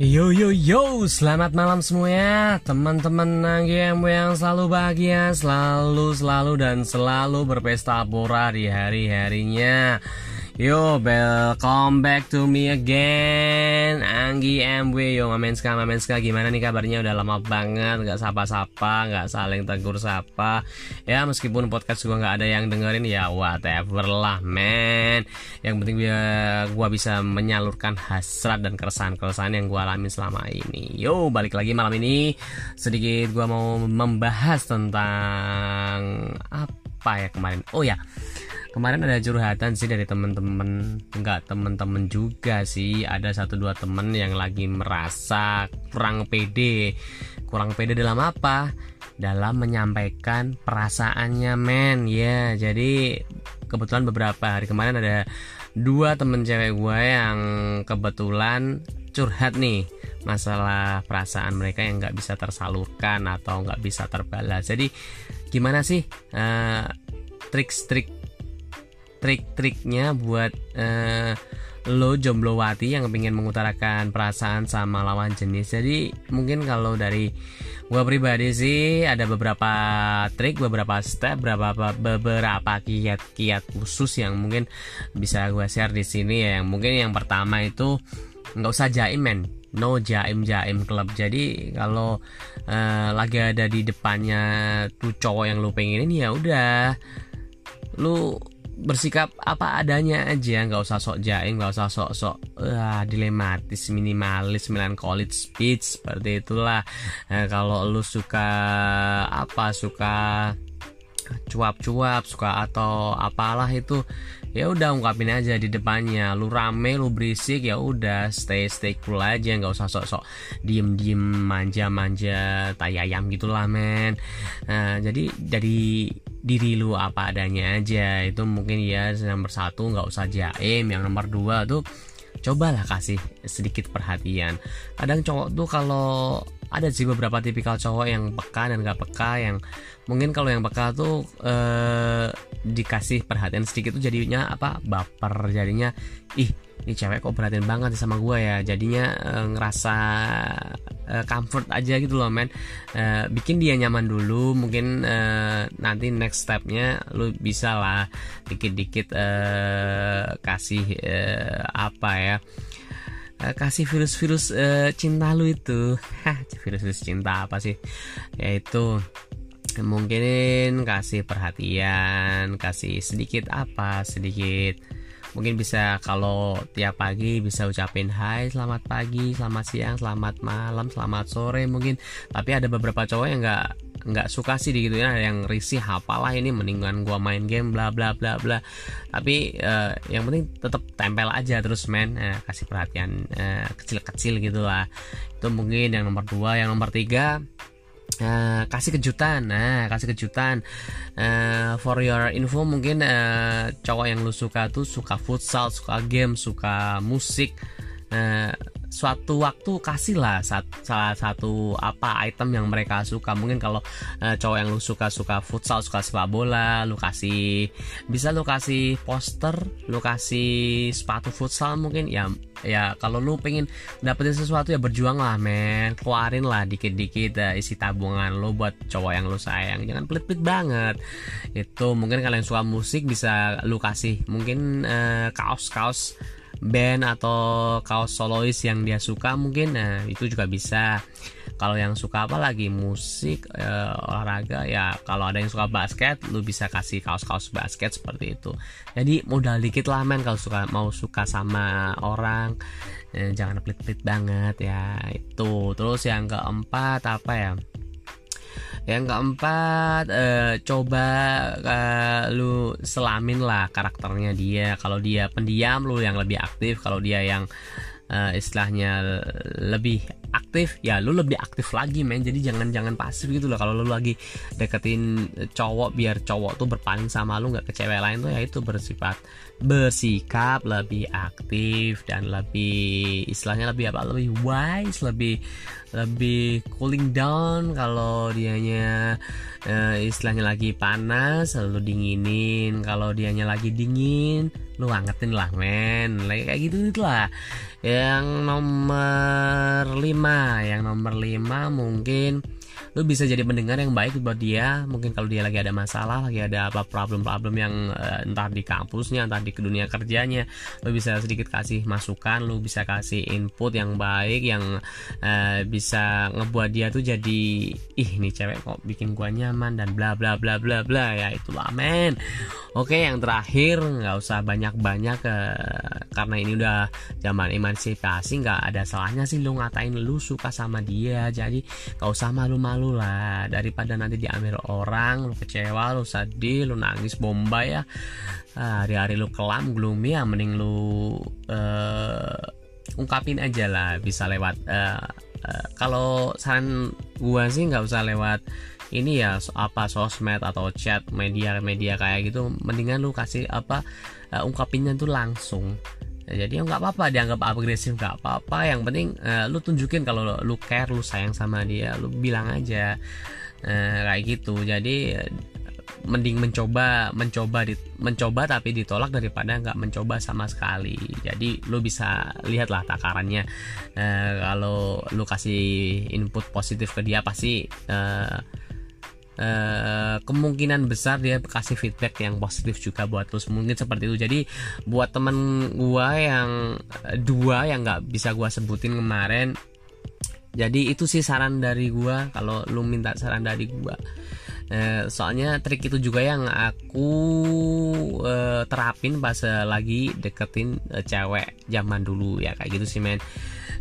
Yo yo yo, selamat malam semuanya. Teman-teman Nanggiam yang selalu bahagia Selalu, selalu dan selalu berpesta pura di hari-harinya Yo, welcome back to me again. Anggi MW Yo, Mamenska, Mamenska Gimana nih kabarnya? Udah lama banget Gak sapa-sapa, gak saling tegur sapa. Ya, meskipun podcast gue gak ada yang dengerin Ya, whatever lah, man Yang penting gue, bisa menyalurkan hasrat dan keresahan-keresahan yang gue alami selama ini. Yo, balik lagi malam ini. Sedikit gue mau membahas tentang Apa ya kemarin? Oh ya kemarin ada curhatan sih dari temen-temen. Nggak temen-temen juga sih. Ada satu dua temen yang lagi merasa kurang pede. Kurang pede dalam apa? Dalam menyampaikan perasaannya men. Ya yeah, jadi kebetulan beberapa hari kemarin ada dua temen cewek gue yang kebetulan curhat nih masalah perasaan mereka yang nggak bisa tersalurkan atau nggak bisa terbalas. Jadi gimana sih uh, trik-trik trik-triknya buat uh, lo jomblowati yang ingin mengutarakan perasaan sama lawan jenis. Jadi mungkin kalau dari gue pribadi sih ada beberapa trik beberapa step beberapa beberapa kiat-kiat khusus yang mungkin bisa gue share di sini ya. Yang mungkin yang pertama itu nggak usah jaim men. No jaim jaim klub. Jadi kalau uh, lagi ada di depannya tuh cowok yang lu pengenin ya udah. Lu bersikap apa adanya aja nggak usah sok jaim nggak usah sok sok uh, dilematis minimalis melankolis speech seperti itulah. Nah, kalau lu suka apa suka cuap-cuap suka atau apalah itu ya udah ungkapin aja di depannya. Lu rame lu berisik ya udah stay stay cool aja nggak usah sok-sok diem diem manja manja tayayam gitulah men. Nah, jadi dari diri lu apa adanya aja. Itu mungkin ya nomor satu nggak usah jaim. Yang nomor dua tuh cobalah kasih sedikit perhatian. Kadang cowok tuh kalau ada sih beberapa tipikal cowok yang peka dan gak peka yang mungkin kalau yang peka tuh eh, dikasih perhatian sedikit tuh jadinya apa baper. Jadinya ih ini cewek kok perhatian banget sama gue ya. Jadinya eh, ngerasa eh, comfort aja gitu loh men. Eh, bikin dia nyaman dulu mungkin eh, nanti next stepnya lu bisa lah dikit-dikit eh, kasih eh, apa ya uh, kasih virus-virus uh, cinta lu itu. Virus-virus cinta apa sih? Yaitu mungkin kasih perhatian kasih sedikit apa sedikit mungkin bisa kalau tiap pagi bisa ucapin hai selamat pagi selamat siang selamat malam selamat sore mungkin. Tapi ada beberapa cowok yang nggak nggak suka sih gitu ya yang risih apalah ini mendingan gua main game bla bla bla bla. Tapi uh, yang penting tetap tempel aja terus men. Uh, kasih perhatian uh, kecil-kecil gitu lah. Itu mungkin yang nomor dua. Yang nomor tiga Uh, kasih kejutan, nah kasih kejutan. Uh, for your info mungkin uh, cowok yang lu suka tuh suka futsal, suka game, suka musik. Uh, suatu waktu kasihlah sat, salah satu apa item yang mereka suka. Mungkin kalau uh, cowok yang lu suka suka futsal suka sepak bola lu kasih bisa lu kasih poster lu kasih sepatu futsal mungkin ya ya kalau lu pengen dapetin sesuatu ya berjuang lah men. Keluarin lah dikit-dikit uh, isi tabungan lu buat cowok yang lu sayang. Jangan pelit-pelit banget. Itu mungkin kalian suka musik bisa lu kasih mungkin uh, kaos-kaos band atau kaos solois yang dia suka mungkin nah itu juga bisa. Kalau yang suka apa lagi? Musik e, olahraga ya kalau ada yang suka basket lu bisa kasih kaos-kaos basket seperti itu. Jadi modal dikit lah men kalau suka mau suka sama orang. E, jangan pelit-pelit banget ya itu. Terus yang keempat apa ya yang keempat uh, coba uh, lu selamin lah karakternya dia. Kalau dia pendiam lu yang lebih aktif. Kalau dia yang uh, istilahnya lebih aktif ya lu lebih aktif lagi men. Jadi jangan jangan pasif gitu loh. Kalau lu lagi deketin cowok biar cowok tuh berpaling sama lu nggak ke cewek lain tuh ya itu bersifat bersikap lebih aktif dan lebih istilahnya lebih apa? Lebih wise lebih lebih cooling down kalau dianya uh, istilahnya lagi panas lalu dinginin. Kalau dianya lagi dingin lu angetin lah men. Kayak gitu itulah yang nomor 5 yang nomor 5 mungkin lu bisa jadi pendengar yang baik buat dia. Mungkin kalau dia lagi ada masalah lagi ada apa problem-problem yang uh, entah di kampusnya entah di dunia kerjanya lu bisa sedikit kasih masukan lu bisa kasih input yang baik yang uh, bisa ngebuat dia tuh jadi ih nih cewek kok bikin gua nyaman dan bla bla bla bla bla. Ya itulah men. Oke yang terakhir nggak usah banyak-banyak uh, karena ini udah zaman emansipasi nggak ada salahnya sih lu ngatain lu suka sama dia. Jadi nggak usah malu-malu lu lah. Daripada nanti diambil orang lu kecewa lu sedih lu nangis bombay ya. Ah, hari-hari lu kelam gloomy ya mending lu uh, ungkapin aja lah bisa lewat uh, uh, kalau saran gua sih nggak usah lewat ini ya apa sosmed atau chat media-media kayak gitu. Mendingan lu kasih apa uh, ungkapinnya tuh langsung jadi ya nggak apa-apa dianggap agresif nggak apa-apa. Yang penting uh, lu tunjukin kalau lu care lu sayang sama dia lu bilang aja uh, kayak gitu. Jadi mending mencoba mencoba di, mencoba tapi ditolak daripada nggak mencoba sama sekali. Jadi lu bisa lihatlah takarannya. Kalau lu kasih input positif ke dia pasti Eh, kemungkinan besar dia kasih feedback yang positif juga buat lu. Mungkin seperti itu. Jadi buat temen gua yang eh, dua yang nggak bisa gua sebutin kemarin jadi itu sih saran dari gua kalau lu minta saran dari gua. Eh, soalnya trik itu juga yang aku eh, terapin pas lagi deketin cewek zaman dulu. Ya kayak gitu sih men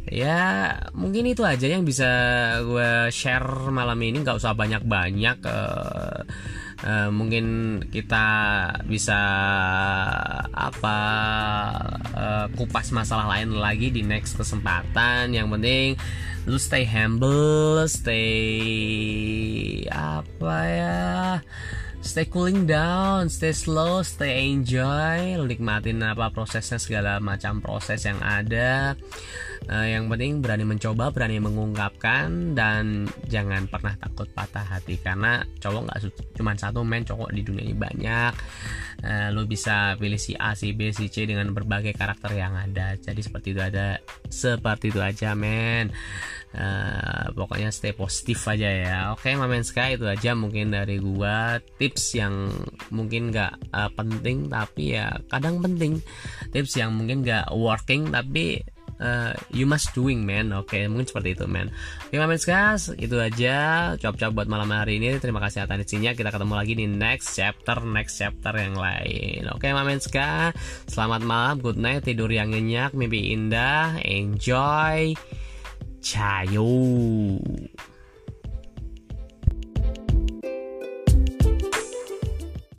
ya mungkin itu aja yang bisa gue share malam ini. Nggak usah banyak-banyak uh, uh, mungkin kita bisa apa uh, kupas masalah lain lagi di next kesempatan. Yang penting lu stay humble stay apa ya stay cooling down, stay slow, stay enjoy, nikmatin apa prosesnya segala macam proses yang ada uh, yang penting berani mencoba berani mengungkapkan dan jangan pernah takut patah hati. Karena cowok nggak cuma satu men cowok di dunia ini banyak. Uh, lo bisa pilih si A si B si C dengan berbagai karakter yang ada. Jadi seperti itu ada seperti itu aja men. Uh, pokoknya stay positif aja ya. Oke mamen sky itu aja mungkin dari gua. Tips yang mungkin nggak uh, penting tapi ya kadang penting. Tips yang mungkin nggak working tapi uh, you must doing man. Oke okay, mungkin seperti itu man. Oke okay, men guys itu aja. Cap-cap buat malam hari ini. Terima kasih atas atensinya kita ketemu lagi di next chapter next chapter yang lain. Oke okay, mamen selamat malam. Good night. Tidur yang nyenyak. Mimpi indah. Enjoy. Cayo